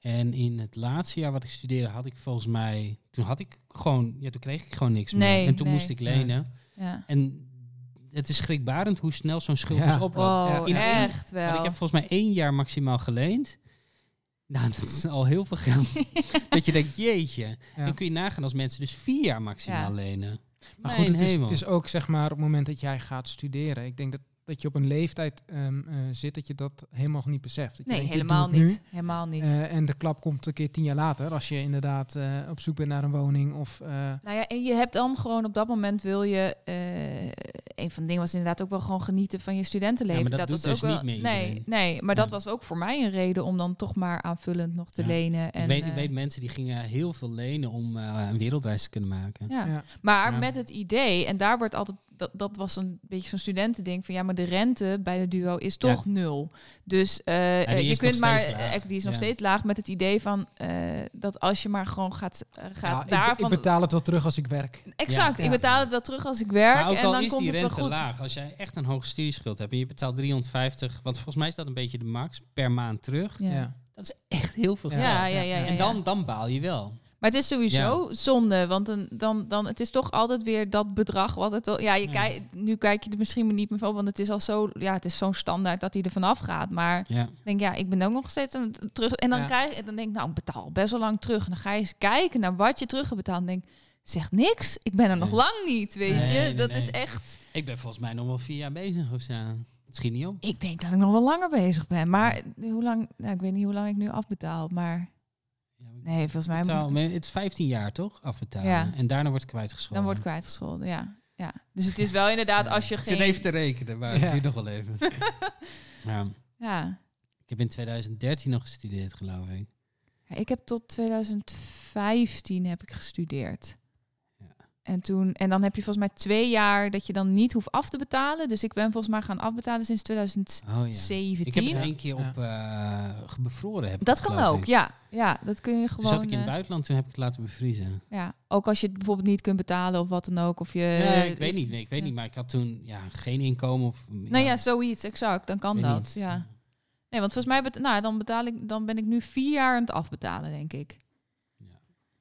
En in het laatste jaar wat ik studeerde had ik volgens mij... Toen had ik gewoon... Ja, toen kreeg ik gewoon niks Nee, meer. En toen nee. moest ik lenen. ja. En het is schrikbarend hoe snel zo'n schuld Ja. dus oploopt. Wow, In één- echt wel. Want ik heb volgens mij één jaar maximaal geleend. Nou, dat is al heel veel geld. dat je denkt, jeetje. ja. Dan kun je nagaan als mensen dus vier jaar maximaal Ja. lenen. Maar Mijn goed, het is, het is ook zeg maar op het moment dat jij gaat studeren. Ik denk dat, dat je op een leeftijd ehm, eh, zit dat je dat helemaal niet beseft. Dat je nee, denkt, helemaal niet. Helemaal niet. Eh, en de klap komt een keer tien jaar later. Als je inderdaad eh, op zoek bent naar een woning of... eh, Nou ja, en je hebt dan gewoon op dat moment wil je. eh, een van de dingen was inderdaad ook wel gewoon genieten van je studentenleven. Ja, maar dat was doet dus ook wel, niet Nee, nee, maar dat was ook voor mij een reden om dan toch maar aanvullend nog te Ja. lenen. En, ik, weet, ik weet mensen die gingen heel veel lenen om eh, een wereldreis te kunnen maken. ja. ja. Maar Ja. met het idee, en daar wordt altijd, dat, dat was een beetje zo'n studentending van ja, maar de rente bij de duo is toch nul. Dus eh, eh, je kunt maar, laag. eh, die is nog Ja. steeds laag met het idee van eh, dat als je maar gewoon gaat, gaat Ja, ik, daarvan. ik betaal het wel terug als ik werk. exact, Ja, ik betaal het wel terug als ik werk Maar ook en al dan is komt die het wel rente goed. laag, als jij echt een hoge studieschuld hebt en je betaalt 350, want volgens mij is dat een beetje de max, per maand terug. Ja. Ja. Dat is echt heel veel Ja, geld. Ja, ja, ja, ja, en dan, dan baal je wel. Maar het is sowieso zonde, want dan, dan, dan, het is toch altijd weer dat bedrag wat het... al- Ja, je Ja. Kijk, nu kijk je er misschien niet meer van, want het is al zo... Ja, het is zo'n standaard dat hij er vanaf gaat. Maar Ja. ik denk, ja, ik ben ook nog steeds het terug... En dan, krijg, dan denk ik, nou, betaal best wel lang terug. En dan ga je eens kijken naar wat je terug hebt betaald. En denk, zeg niks. Ik ben er nog Nee. lang niet, weet Nee, je. nee, dat is echt... Ik ben volgens mij nog wel vier jaar bezig of zo. Het schiet niet op. Ik denk dat ik nog wel langer bezig ben. Maar hoe lang... Nou, ik weet niet hoe lang ik nu afbetaal, maar... Nee, volgens mij... betaal- maar het is 15 jaar toch, afbetalen. Ja. En daarna wordt het kwijtgescholden. Dan wordt kwijtgescholden, ja. ja. Dus het is wel inderdaad als je geen... zit even te rekenen, maar Ja. het duurt nog wel even. ja. Ja. Ik heb in 2013 nog gestudeerd, geloof ik. Ja, Ik heb tot 2015 heb ik gestudeerd. En, toen, en dan heb je volgens mij twee jaar dat je dan niet hoeft af te betalen. Dus ik ben volgens mij gaan afbetalen sinds 2017. Oh ja. Ik heb het één keer op eh bevroren. Heb ik Dat kan ook, ik. ja. Ja, dat kun je Toen gewoon... zat ik in het eh, buitenland, toen heb ik het laten bevriezen. ja, ook als je het bijvoorbeeld niet kunt betalen of wat dan ook. Of je, nee, ik weet niet, nee, ik weet ja. niet. Maar ik had toen ja, geen inkomen. Of, Nou ja, zoiets, exact. Dan kan dat, niet. ja. Nee, want volgens mij bet- nou, dan, betaal ik, dan ben ik nu vier jaar aan het afbetalen, denk ik. Ja.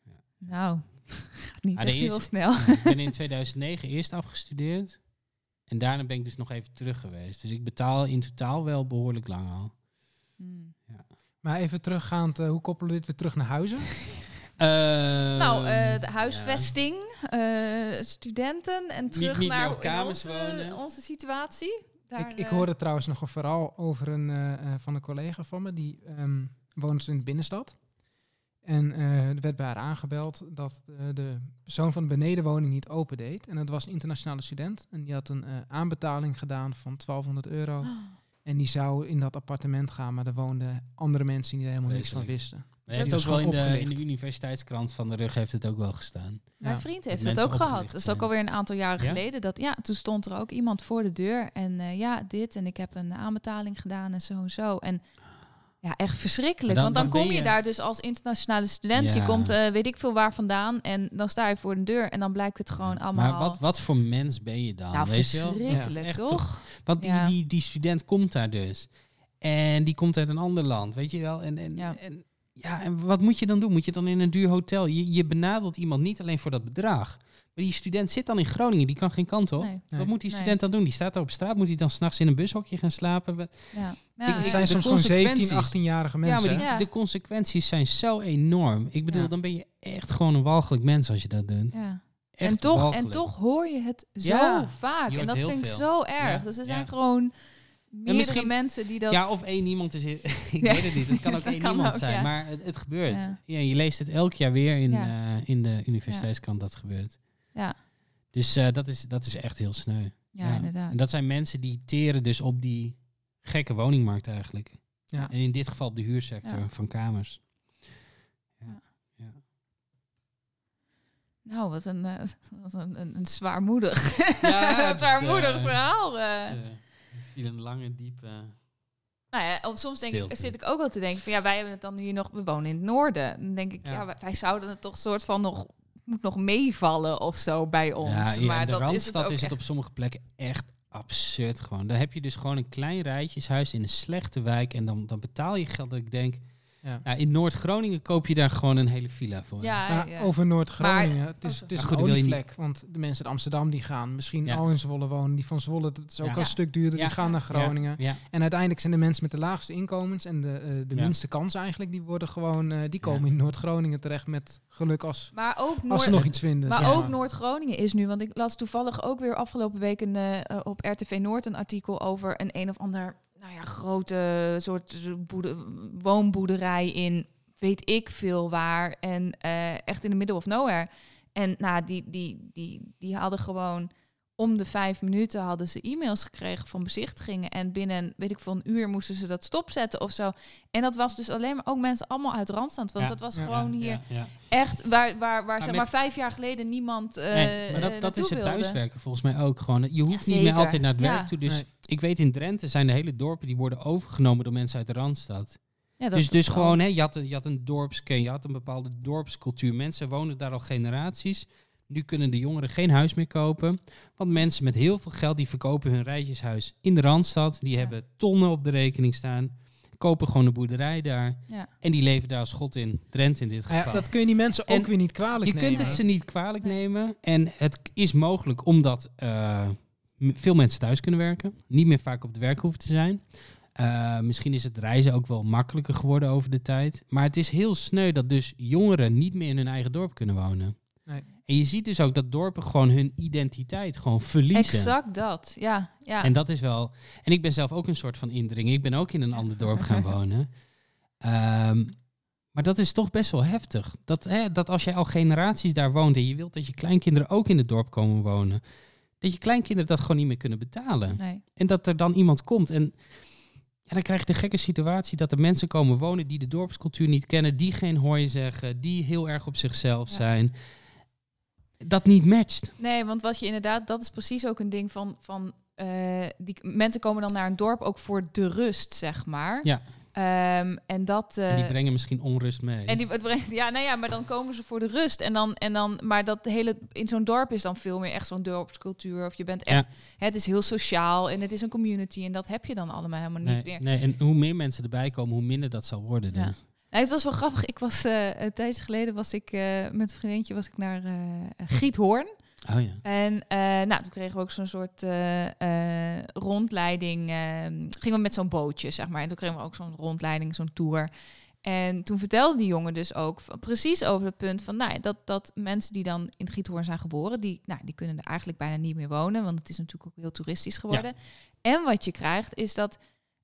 Ja. Nou, gaat niet Ah, echt nee, heel is- snel. ik ben in 2009 eerst afgestudeerd. En daarna ben ik dus nog even terug geweest. Dus ik betaal in totaal wel behoorlijk lang al. Hmm. Maar even teruggaand, eh, hoe koppelen we dit weer terug naar huizen? Nou, eh, Ehm, de huisvesting, eh, studenten en terug niet naar op kamers onze, wonen. onze situatie. Daar, ik, ik hoorde trouwens nog een verhaal over een eh, eh, van een collega van me. Die ehm woont in de binnenstad. En eh, er werd bij haar aangebeld dat eh, de persoon van de benedenwoning niet open deed. En dat was een internationale student. En die had een eh, aanbetaling gedaan van 1200 euro. Oh, En die zou in dat appartement gaan, maar er woonden andere mensen die er helemaal niks van wisten. Maar heeft Dat ook wel in gewoon de, in de universiteitskrant van de rug heeft het ook wel gestaan. Mijn Ja. vriend heeft het ook gehad. Dat is ook alweer een aantal jaren Ja? geleden. Dat, ja, toen stond er ook iemand voor de deur. En eh, ja, dit. En ik heb een aanbetaling gedaan en zo en zo. En ja, echt verschrikkelijk. Dan- Want dan, dan kom je je- daar dus als internationale student. Je komt eh, weet ik veel waar vandaan. En dan sta je voor de deur. En dan blijkt het gewoon allemaal... Maar wat, wat voor mens ben je dan? nou, weet je wel? verschrikkelijk, Ja, echt toch? Want die, Ja. die, die student komt daar dus. En die komt uit een ander land, weet je wel? En, en, Ja. en ja, en wat moet je dan doen? Moet je dan in een duur hotel? Je, je benadelt iemand niet alleen voor dat bedrag. Maar die student zit dan in Groningen, die kan geen kant op. Nee. Wat moet die Nee. student dan doen? Die staat daar op straat. Moet hij dan s'nachts in een bushokje gaan slapen? Ja. Ja, Ik- zijn soms gewoon 17, consequenties. 18-jarige Ja, mensen. maar die, Ja. de consequenties zijn zo enorm. Ik bedoel, dan ben je echt gewoon een walgelijk mens als je dat doet. ja. Echt En, toch, en toch hoor je het zo Ja, vaak. En dat vind ik veel. zo erg. Ja, Dus er ja. zijn gewoon meerdere mensen die dat... Ja, of één iemand is... ik weet het niet. Het kan ook één iemand ook, zijn. Maar het, het gebeurt. Ja. Je leest het elk jaar weer in, eh, in de universiteitskrant dat gebeurt. Ja. Dus eh, dat, is, dat is echt heel sneu. ja, Ja. inderdaad. En dat zijn mensen die teren dus op die gekke woningmarkt eigenlijk. Ja. En in dit geval op de huursector Ja. van kamers. Ja. Ja. Ja. Nou, wat een, eh, wat een, een, een zwaarmoedig, Ja, zwaarmoedig het, eh, verhaal. eh. Het, viel een lange, diepe... Nou ja, op- soms denk ik, zit ik ook wel te denken van ja, wij hebben het dan hier nog, we wonen in het noorden. Dan denk ik, ja, Ja. wij, wij zouden het toch soort van nog, moet nog meevallen of zo bij ons. Ja, ja, maar in de dat is het Randstad is het, op sommige plekken echt absurd gewoon. Daar heb je dus gewoon een klein rijtjeshuis in een slechte wijk en dan, dan betaal je geld dat ik denk... Ja. Nou, in Noord-Groningen koop je daar gewoon een hele villa voor. Ja, over Noord-Groningen. Het is, het is een goed, je olievlek. Want de mensen uit Amsterdam die gaan misschien Ja. al in Zwolle wonen. Die van Zwolle, dat is ook al een stuk duurder. Ja. Die gaan naar Groningen. Ja, En uiteindelijk zijn de mensen met de laagste inkomens en de, eh, de Ja. minste kansen eigenlijk, die worden gewoon, eh, die komen Ja. in Noord-Groningen terecht met geluk als, Maar ook als Noord, ze nog iets vinden. maar zeg ook Noord-Groningen is nu, want ik las toevallig ook weer afgelopen week een, eh, op RTV Noord een artikel over een een of ander, nou ja, grote soort boede, woonboerderij in weet ik veel waar en eh, echt in de middle of nowhere. En nou, die, die, die, die hadden gewoon om de vijf minuten hadden ze e-mails gekregen van bezichtigingen. En binnen, weet ik veel, een uur moesten ze dat stopzetten of zo. En dat was dus alleen maar ook mensen allemaal uit Randstand. Want Ja. dat was Ja. gewoon Ja, hier ja, ja. echt waar, waar, waar zeg met- maar vijf jaar geleden niemand eh Nee, maar dat, dat is het wilde. thuiswerken volgens mij ook gewoon. Je hoeft niet meer altijd naar het werk Ja. toe. Dus Nee. ik weet in Drenthe zijn de hele dorpen die worden overgenomen door mensen uit de Randstad. Ja, Dus, dus gewoon, hè, je, had een, je had een dorpskern, je had een bepaalde dorpscultuur. Mensen wonen daar al generaties. Nu kunnen de jongeren geen huis meer kopen. Want mensen met heel veel geld, die verkopen hun rijtjeshuis in de Randstad. Die Ja. hebben tonnen op de rekening staan. Kopen gewoon een boerderij daar. Ja. En die leven daar als god in. Drenthe in dit Nou geval. ja, dat kun je die mensen ook weer niet kwalijk Je nemen. kunt het ze niet kwalijk Nee. nemen. En het is mogelijk omdat eh, veel mensen thuis kunnen werken. Niet meer vaak op het werk hoeven te zijn. Eh, misschien is het reizen ook wel makkelijker geworden over de tijd. Maar het is heel sneu dat dus jongeren niet meer in hun eigen dorp kunnen wonen. En je ziet dus ook dat dorpen gewoon hun identiteit gewoon verliezen. Exact dat, ja. ja. En dat is wel. En ik ben zelf ook een soort van indringer. Ik ben ook in een ander dorp gaan wonen. Ehm, maar dat is toch best wel heftig. Dat, hè, dat als jij al generaties daar woont en je wilt dat je kleinkinderen ook in het dorp komen wonen, dat je kleinkinderen dat gewoon niet meer kunnen betalen. nee. En dat er dan iemand komt en ja, dan krijg je de gekke situatie dat er mensen komen wonen die de dorpscultuur niet kennen, die geen hooi zeggen, die heel erg op zichzelf Ja. zijn. Dat niet matcht. nee, want wat je inderdaad, dat is precies ook een ding van, van eh, die mensen komen dan naar een dorp ook voor de rust, zeg maar. Ja. Ehm, en dat. En die eh, brengen misschien onrust mee. En die, het brengt, ja, nou ja, maar dan komen ze voor de rust. En dan, en dan, maar dat hele, in zo'n dorp is dan veel meer echt zo'n dorpscultuur. Of je bent echt, hè, het is heel sociaal en het is een community. En dat heb je dan allemaal helemaal niet meer. nee, en hoe meer mensen erbij komen, hoe minder dat zal worden. Ja. Nee, het was wel grappig. Ik was, eh een tijdje geleden was ik eh, met een vriendinnetje was ik naar eh Giethoorn. Oh ja. En nou, toen kregen we ook zo'n soort rondleiding. eh, gingen we met zo'n bootje, zeg maar. En toen kregen we ook zo'n rondleiding, zo'n tour. En toen vertelde die jongen dus ook van- precies over het punt van... Nou, dat, dat mensen die dan in Giethoorn zijn geboren... Die, nou, die kunnen er eigenlijk bijna niet meer wonen. Want het is natuurlijk ook heel toeristisch geworden. En wat je krijgt is dat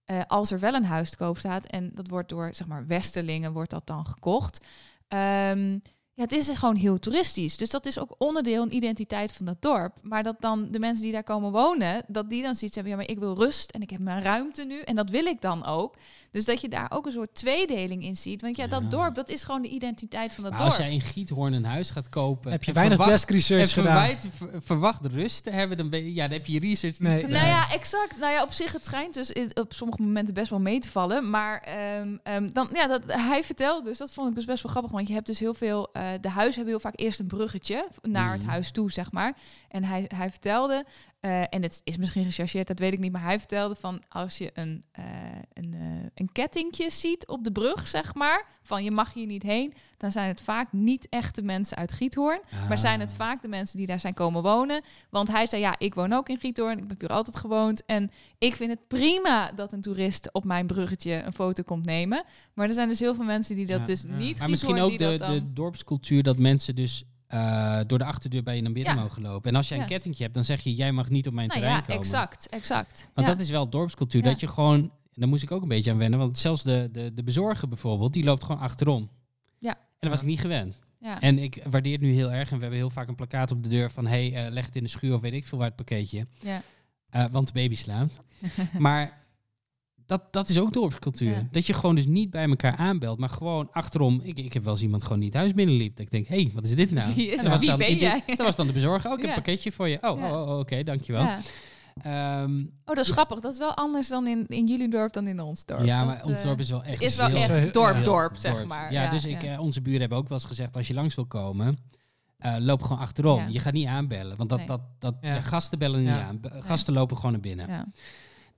eh, als er wel een huis te koop staat... en dat wordt door, zeg maar, westerlingen wordt dat dan gekocht... Ehm, ja, het is gewoon heel toeristisch. Dus dat is ook onderdeel en identiteit van dat dorp. Maar dat dan de mensen die daar komen wonen, dat die dan zoiets hebben, ja, maar ik wil rust en ik heb mijn ruimte nu en dat wil ik dan ook. Dus dat je daar ook een soort tweedeling in ziet. Want ja, Ja. dat dorp, dat is gewoon de identiteit van dat Maar dorp. als jij in Giethoorn een huis gaat kopen... heb je weinig verwacht, desk research en gedaan. verwijt, ver- verwacht rust te hebben, dan, ben je, ja, dan heb je je research Nee. niet gedaan. Nou ja, exact. Nou ja, op zich, het schijnt dus op sommige momenten best wel mee te vallen. Maar ehm, ehm, dan, ja, dat, hij vertelde dus, dat vond ik dus best wel grappig. Want je hebt dus heel veel, eh, de huizen hebben heel vaak eerst een bruggetje naar het Mhm. huis toe, zeg maar. En hij, hij vertelde, eh, en het is misschien gechargeerd, dat weet ik niet. Maar hij vertelde van als je een, eh, een, eh, een kettingje ziet op de brug, zeg maar, van je mag hier niet heen, dan zijn het vaak niet echte mensen uit Giethoorn. Maar zijn het Ah. vaak de mensen die daar zijn komen wonen. Want hij zei, ja, ik woon ook in Giethoorn. Ik heb hier altijd gewoond. En ik vind het prima dat een toerist op mijn bruggetje een foto komt nemen. Maar er zijn dus heel veel mensen die dat Ja. dus Ja. niet Maar misschien ook de, dan- de dorpscultuur dat mensen dus eh, door de achterdeur bij je naar binnen Ja. mogen lopen. En als jij een Ja. kettingje hebt, dan zeg je, jij mag niet op mijn Nou terrein ja, komen. exact, exact. Want ja. dat is wel dorpscultuur. Ja. Dat je gewoon, daar moest ik ook een beetje aan wennen. Want zelfs de, de, de bezorger bijvoorbeeld, die loopt gewoon achterom. Ja. En dat was ik niet gewend. ja. En ik waardeer het nu heel erg. En we hebben heel vaak een plakkaat op de deur van... hey, eh, leg het in de schuur of weet ik veel waar het pakketje. ja. Eh, want de baby slaapt. maar dat, dat is ook dorpscultuur. Ja. Dat je gewoon dus niet bij elkaar aanbelt, maar gewoon achterom. Ik, ik heb wel eens iemand gewoon niet het huis binnenliep. Dat ik denk, hé, hey, wat is dit nou? Wie dat was wie dan, ben dit-? Dat was dan de bezorger. Oh, ik heb Ja. een pakketje voor je. Oh, Ja. oh, oh, oké, dankjewel. Ja. Ehm, Oh, dat is grappig. Dat is wel anders dan in, in jullie dorp dan in ons dorp. ja, Dat, maar ons eh, dorp is wel echt is wel heel- echt heel- dorp, heel dorp, zeg maar. Ja, dus ik, eh, onze buren hebben ook wel eens gezegd, als je langs wil komen, eh, loop gewoon achterom. Ja. Je gaat niet aanbellen, want dat, Nee. dat, dat, Ja. ja, gasten bellen niet Ja. aan. Gasten lopen gewoon naar binnen.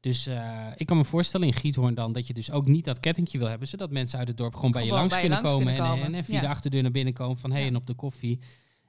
Ja. Dus eh, ik kan me voorstellen in Giethoorn dan dat je dus ook niet dat kettingje wil hebben, zodat mensen uit het dorp gewoon bij je langs bij je kunnen langs komen, kunnen en, komen. en, via Ja. de achterdeur naar binnen komen van hé hey, Ja. en op de koffie.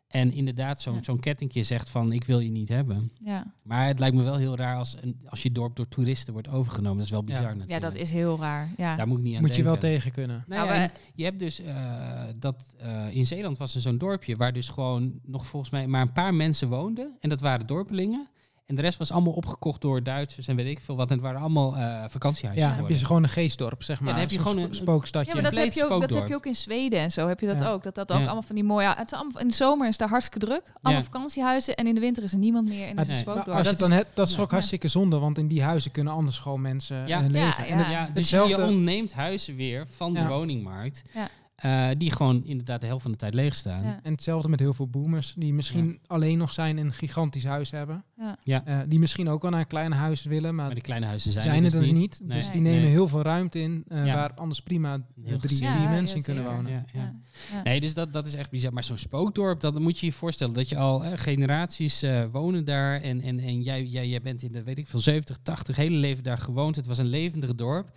En inderdaad zo'n Ja. zo'n kettingje zegt van ik wil je niet hebben. Ja. Maar het lijkt me wel heel raar als, een, als je dorp door toeristen wordt overgenomen. Dat is wel Ja. bizar ja, natuurlijk. dat is heel raar. Ja. Daar moet ik niet aan Moet je wel tegen kunnen. Nou Nou, ja, je hebt dus eh, dat eh, in Zeeland was er zo'n dorpje waar dus gewoon nog volgens mij maar een paar mensen woonden. En dat waren dorpelingen. En de rest was allemaal opgekocht door Duitsers en weet ik veel wat. En het waren allemaal eh vakantiehuizen Ja, heb je gewoon een geestdorp, zeg maar. dan heb je gewoon een- spookstadje. Ja, maar dat heb, je ook, dat heb je ook in Zweden en zo. Heb je dat Ja. ook? Dat dat ook Ja. allemaal van die mooie... Het is allemaal, in de zomer is daar hartstikke druk. Allemaal Ja. vakantiehuizen. En in de winter is er niemand meer. En is Nee. een Maar spookdorp. als je dat het dan is- hebt, dat is ja. ook hartstikke zonde, want in die huizen kunnen anders gewoon mensen Ja. eh, Ja, leven. ja. En het- Ja, dus hetzelfde- je ontneemt huizen weer van de Ja. woningmarkt. Ja. Eh, die gewoon inderdaad de helft van de tijd leeg staan. Ja. En hetzelfde met heel veel boomers die misschien alleen nog zijn en een gigantisch huis hebben. Ja. Ja. Eh, die misschien ook wel naar een klein huis willen, maar, Maar die kleine huizen zijn, zijn, er er dus niet. Nee. Dus die nemen Nee. heel veel ruimte in, eh, Ja. waar anders prima Heel drie, vier Ja, mensen in ja, kunnen wonen. Ja, ja. Ja. Ja. Nee, dus dat, dat is echt bizar. Maar zo'n spookdorp, dat moet je je voorstellen. Dat je al eh, generaties eh, wonen daar. En, en, en jij, jij, jij bent in de, weet ik veel, 70, 80, hele leven daar gewoond. Het was een levendig dorp.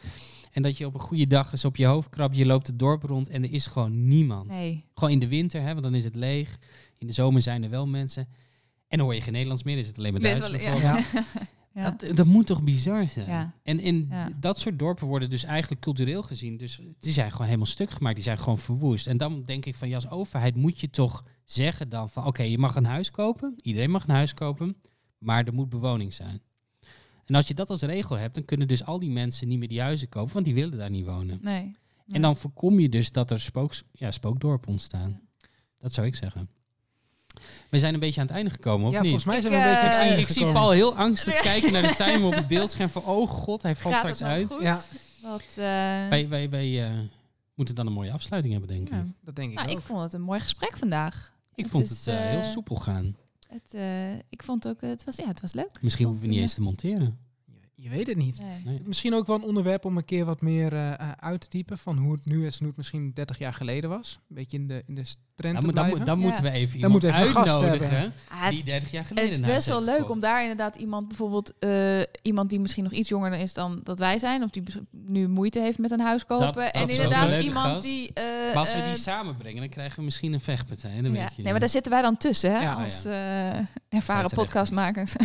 En dat je op een goede dag eens op je hoofd krabt. Je loopt het dorp rond en er is gewoon niemand. Nee. Gewoon in de winter, hè, want dan is het leeg. In de zomer zijn er wel mensen. En dan hoor je geen Nederlands meer, is het alleen maar Duits. wel- bijvoorbeeld. ja. Ja. Ja. Dat, dat moet toch bizar zijn? Ja. En, d- dat soort dorpen worden dus eigenlijk cultureel gezien, dus die zijn gewoon helemaal stuk gemaakt, die zijn gewoon verwoest. En dan denk ik van, ja, als overheid moet je toch zeggen dan van, oké, je mag een huis kopen, iedereen mag een huis kopen, maar er moet bewoning zijn. En als je dat als regel hebt, dan kunnen dus al die mensen niet meer die huizen kopen, want die willen daar niet wonen. Nee. En dan voorkom je dus dat er spooks, ja, spookdorpen ontstaan. Dat zou ik zeggen. We zijn een beetje aan het einde gekomen, of Ja, niet? volgens mij Ik, zijn we een eh, beetje Ik aan zie, het ik zie. Paul heel angstig Ja. kijken naar de timer op het beeldscherm van, oh god, hij valt Gaat straks uit. goed? Ja. Wat, eh, Wij, wij, wij eh, moeten dan een mooie afsluiting hebben, denk ik. ja. Dat denk ik Nou, ook. ik vond het een mooi gesprek vandaag. Ik Het vond is, het eh, heel eh, soepel gaan. Het, eh, ik vond ook, het was, ja, het was leuk. Misschien hoeven we niet eens te monteren. Je, weet het niet. Nee. Nee. Misschien ook wel een onderwerp om een keer wat meer eh, eh, uit te typen van hoe het nu is en hoe het misschien 30 jaar geleden was. Een beetje in de, in de trend Dan, dan, dan Ja. moeten we even Dan iemand moeten we even een gast uitnodigen hebben. Ah, die het, 30 jaar geleden het is best wel leuk om daar inderdaad iemand, bijvoorbeeld eh, iemand die misschien nog iets jonger is dan dat wij zijn, of die nu moeite heeft met een huis kopen. dat en inderdaad iemand gast. die. eh, Maar als we die samenbrengen, dan krijgen we misschien een vechtpartij. Dan ja, weet je, nee, maar daar zitten wij dan tussen, hè, Ja. als Oh, eh, ervaren podcastmakers.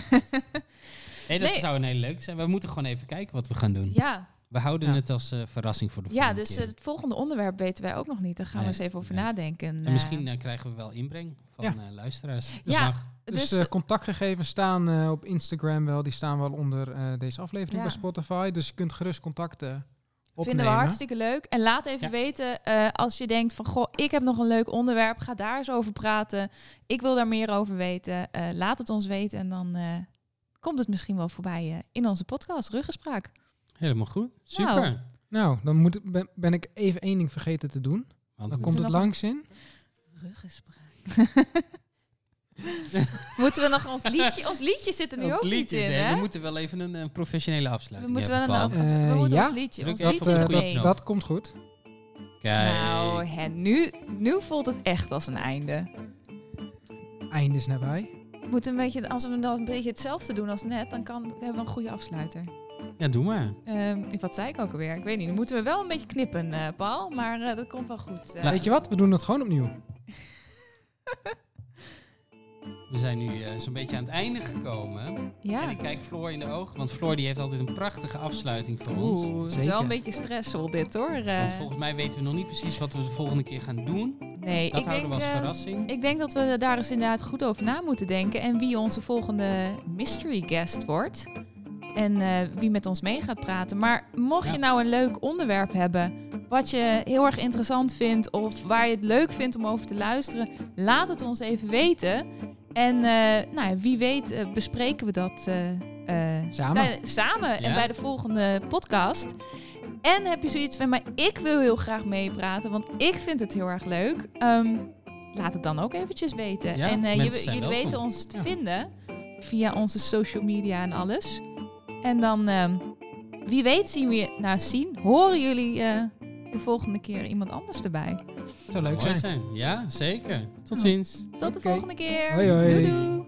nee, dat nee. zou een hele leuk zijn. We moeten gewoon even kijken wat we gaan doen. ja, We houden Ja. het als eh, verrassing voor de ja, volgende dus keer. eh, het volgende onderwerp weten wij ook nog niet. Daar gaan we eens even over nee. nadenken. en eh. misschien krijgen we wel inbreng van Ja. eh, luisteraars. Ja, Mag. Dus, dus, eh, contactgegevens staan eh, op Instagram wel. Die staan wel onder eh, deze aflevering Ja. bij Spotify. Dus je kunt gerust contacten opnemen. Vinden we hartstikke leuk. En laat even Ja. weten eh, als je denkt van... Goh, ik heb nog een leuk onderwerp. Ga daar eens over praten. Ik wil daar meer over weten. Eh, laat het ons weten. En dan eh, komt het misschien wel voorbij eh, in onze podcast. Ruggespraak. Helemaal goed. Super. Nou. Nou, dan moet, ben, ben ik even één ding vergeten te doen. Want Dan komt het langs in. Ruggespraak. moeten we nog ons liedje... Ons liedje zit er nu Ons ook liedje, niet in, nee, hè? We moeten wel even een, eh, professionele We afsluiting moeten wel hebben, een... Eh, we moeten ja? ons liedje... Ons even liedje op dat, dat komt goed. Kijk. Nou, hè, nu, nu voelt het echt als een einde. Einde is nabij. Moeten een beetje, als we dan een beetje hetzelfde doen als net, dan kan, hebben we een goede afsluiter. Ja, doe maar. Ehm, wat zei ik ook alweer? Ik weet niet. Dan moeten we wel een beetje knippen, eh, Paul. Maar eh, dat komt wel goed. Eh, Weet je wat? We doen het gewoon opnieuw. We zijn nu eh, zo'n beetje aan het einde gekomen. ja. En ik kijk Floor in de ogen, want Floor die heeft altijd een prachtige afsluiting voor ons. Oeh, het is wel een beetje stressvol dit hoor. Eh, Want volgens mij weten we nog niet precies wat we de volgende keer gaan doen. nee, Dat ik houden denk, we als eh, verrassing. ik denk dat we daar eens inderdaad goed over na moeten denken. En wie onze volgende mystery guest wordt. En eh, wie met ons mee gaat praten. Maar mocht Ja. je nou een leuk onderwerp hebben. Wat je heel erg interessant vindt. Of waar je het leuk vindt om over te luisteren. Laat het ons even weten. En eh, nou, wie weet eh, bespreken we dat eh, Samen. bij- samen en bij de volgende podcast. En heb je zoiets van, maar ik wil heel graag meepraten, want ik vind het heel erg leuk. Ehm, laat het dan ook eventjes weten. Ja, en je- jullie welkom. weten ons te Ja. vinden via onze social media en alles. En dan, ehm, wie weet zien we, nou zien, horen jullie de volgende keer iemand anders erbij. Zou leuk Mooi zijn. Ja, zeker. Tot Ja. ziens. Tot de volgende keer. Hoi, hoi. Doei doei.